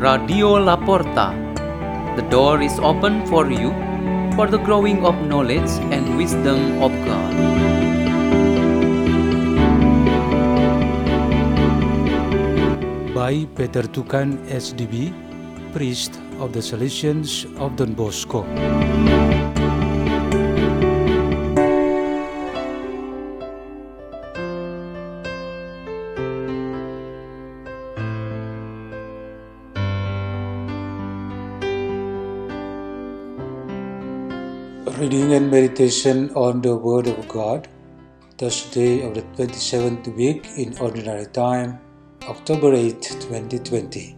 Radio La Porta. The door is open for you for the growing of knowledge and wisdom of God. by Peter Tukan SDB, priest of the Salesians of Don Bosco. Reading and meditation on the Word of God, Thursday of the 27th week in Ordinary Time, October 8, 2020.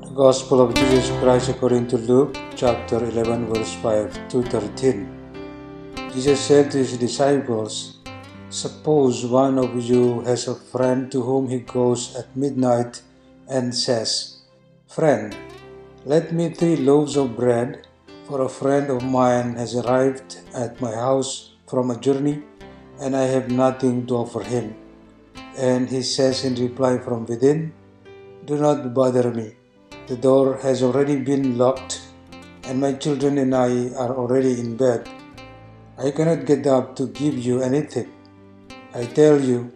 The Gospel of Jesus Christ according to Luke chapter 11 verse 5 to 13. Jesus said to his disciples, Suppose one of you has a friend to whom he goes at midnight and says, Friend, let me three loaves of bread, for a friend of mine has arrived at my house from a journey, and I have nothing to offer him. And he says in reply from within, Do not bother me. The door has already been locked, and my children and I are already in bed. I cannot get up to give you anything. I tell you,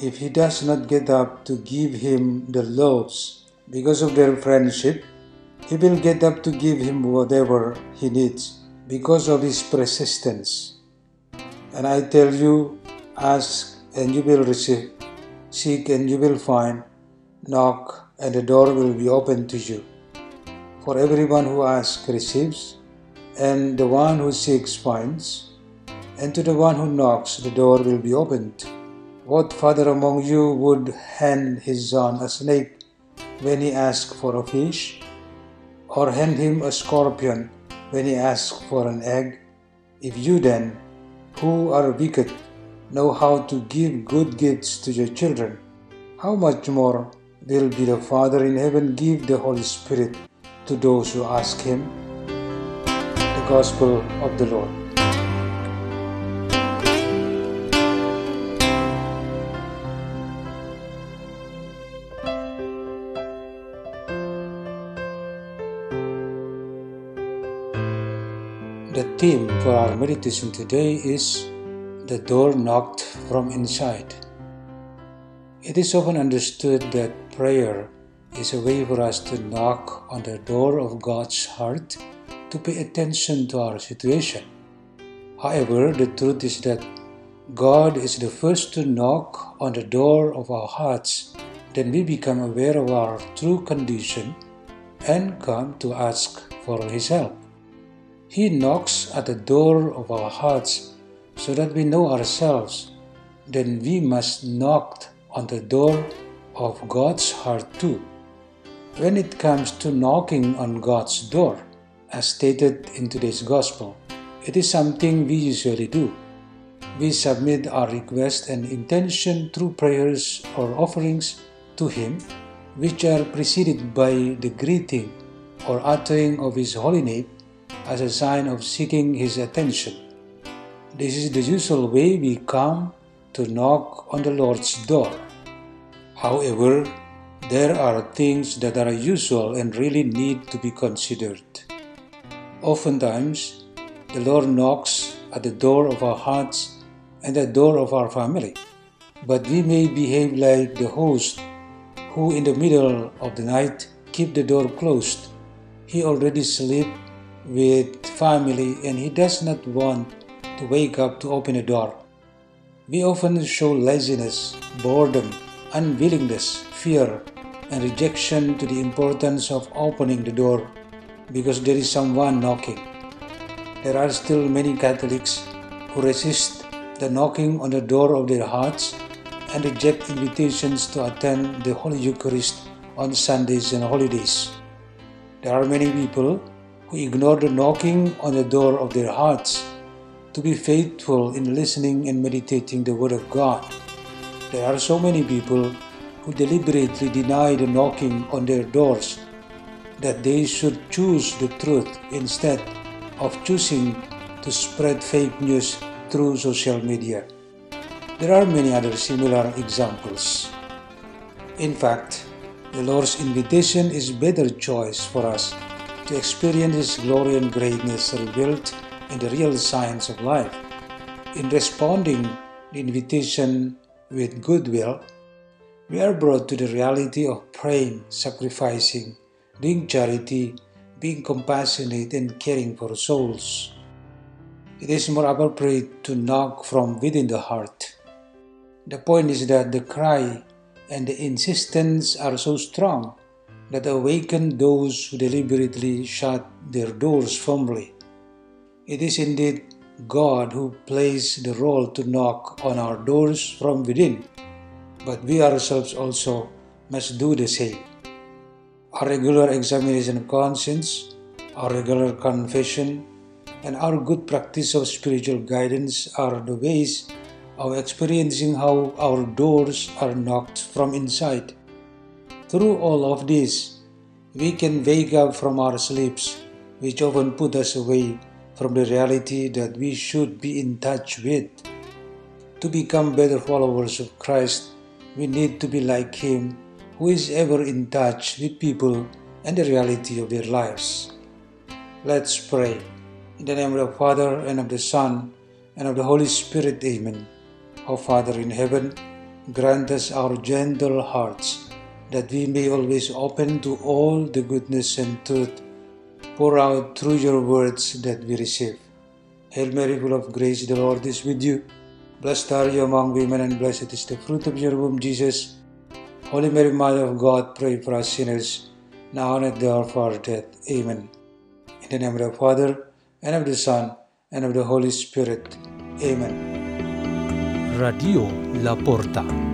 if he does not get up to give him the loaves because of their friendship, he will get up to give him whatever he needs because of his persistence. And I tell you, ask and you will receive, seek and you will find, knock and the door will be opened to you. For everyone who asks receives, and the one who seeks finds, and to the one who knocks the door will be opened. What father among you would hand his son a snake when he asks for a fish? Or hand him a scorpion when he asks for an egg? If you then, who are wicked, know how to give good gifts to your children, how much more will be the Father in heaven give the Holy Spirit to those who ask him? The Gospel of the Lord. The theme for our meditation today is the door knocked from inside. It is often understood that prayer is a way for us to knock on the door of God's heart to pay attention to our situation. However, the truth is that God is the first to knock on the door of our hearts, then we become aware of our true condition and come to ask for His help. He knocks at the door of our hearts so that we know ourselves. Then we must knock on the door of God's heart too. When it comes to knocking on God's door, as stated in today's Gospel, it is something we usually do. We submit our request and intention through prayers or offerings to Him, which are preceded by the greeting or uttering of His holy name as a sign of seeking His attention. This is the usual way we come to knock on the Lord's door. However, there are things that are usual and really need to be considered. Oftentimes, the Lord knocks at the door of our hearts and the door of our family, but we may behave like the host who, in the middle of the night, keep the door closed. He already sleep with family and he does not want to wake up to open a door. We often show laziness, boredom, unwillingness, fear, and rejection to the importance of opening the door because there is someone knocking. There are still many Catholics who resist the knocking on the door of their hearts and reject invitations to attend the Holy Eucharist on Sundays and holidays. There are many people who ignore the knocking on the door of their hearts to be faithful in listening and meditating the Word of God. There are so many people who deliberately deny the knocking on their doors that they should choose the truth instead of choosing to spread fake news through social media. There are many other similar examples. In fact, the Lord's invitation is a better choice for us to experience His glory and greatness revealed in the real signs of life. In responding the invitation with goodwill, we are brought to the reality of praying, sacrificing, doing charity, being compassionate, and caring for souls. It is more appropriate to knock from within the heart. The point is that the cry and the insistence are so strong that awaken those who deliberately shut their doors firmly. It is indeed God who plays the role to knock on our doors from within, but we ourselves also must do the same. Our regular examination of conscience, our regular confession, and our good practice of spiritual guidance are the ways of experiencing how our doors are knocked from inside. Through all of this, we can wake up from our sleeps, which often put us away from the reality that we should be in touch with. To become better followers of Christ, we need to be like Him, who is ever in touch with people and the reality of their lives. Let's pray. In the name of the Father, and of the Son, and of the Holy Spirit, Amen. Our Father in heaven, grant us our gentle hearts, that we may always open to all the goodness and truth pour out through your words that we receive. Hail Mary, full of grace, the Lord is with you. Blessed are you among women, and blessed is the fruit of your womb, Jesus. Holy Mary, Mother of God, pray for us sinners, now and at the hour of our death. Amen. In the name of the Father, and of the Son, and of the Holy Spirit. Amen. Radio La Porta.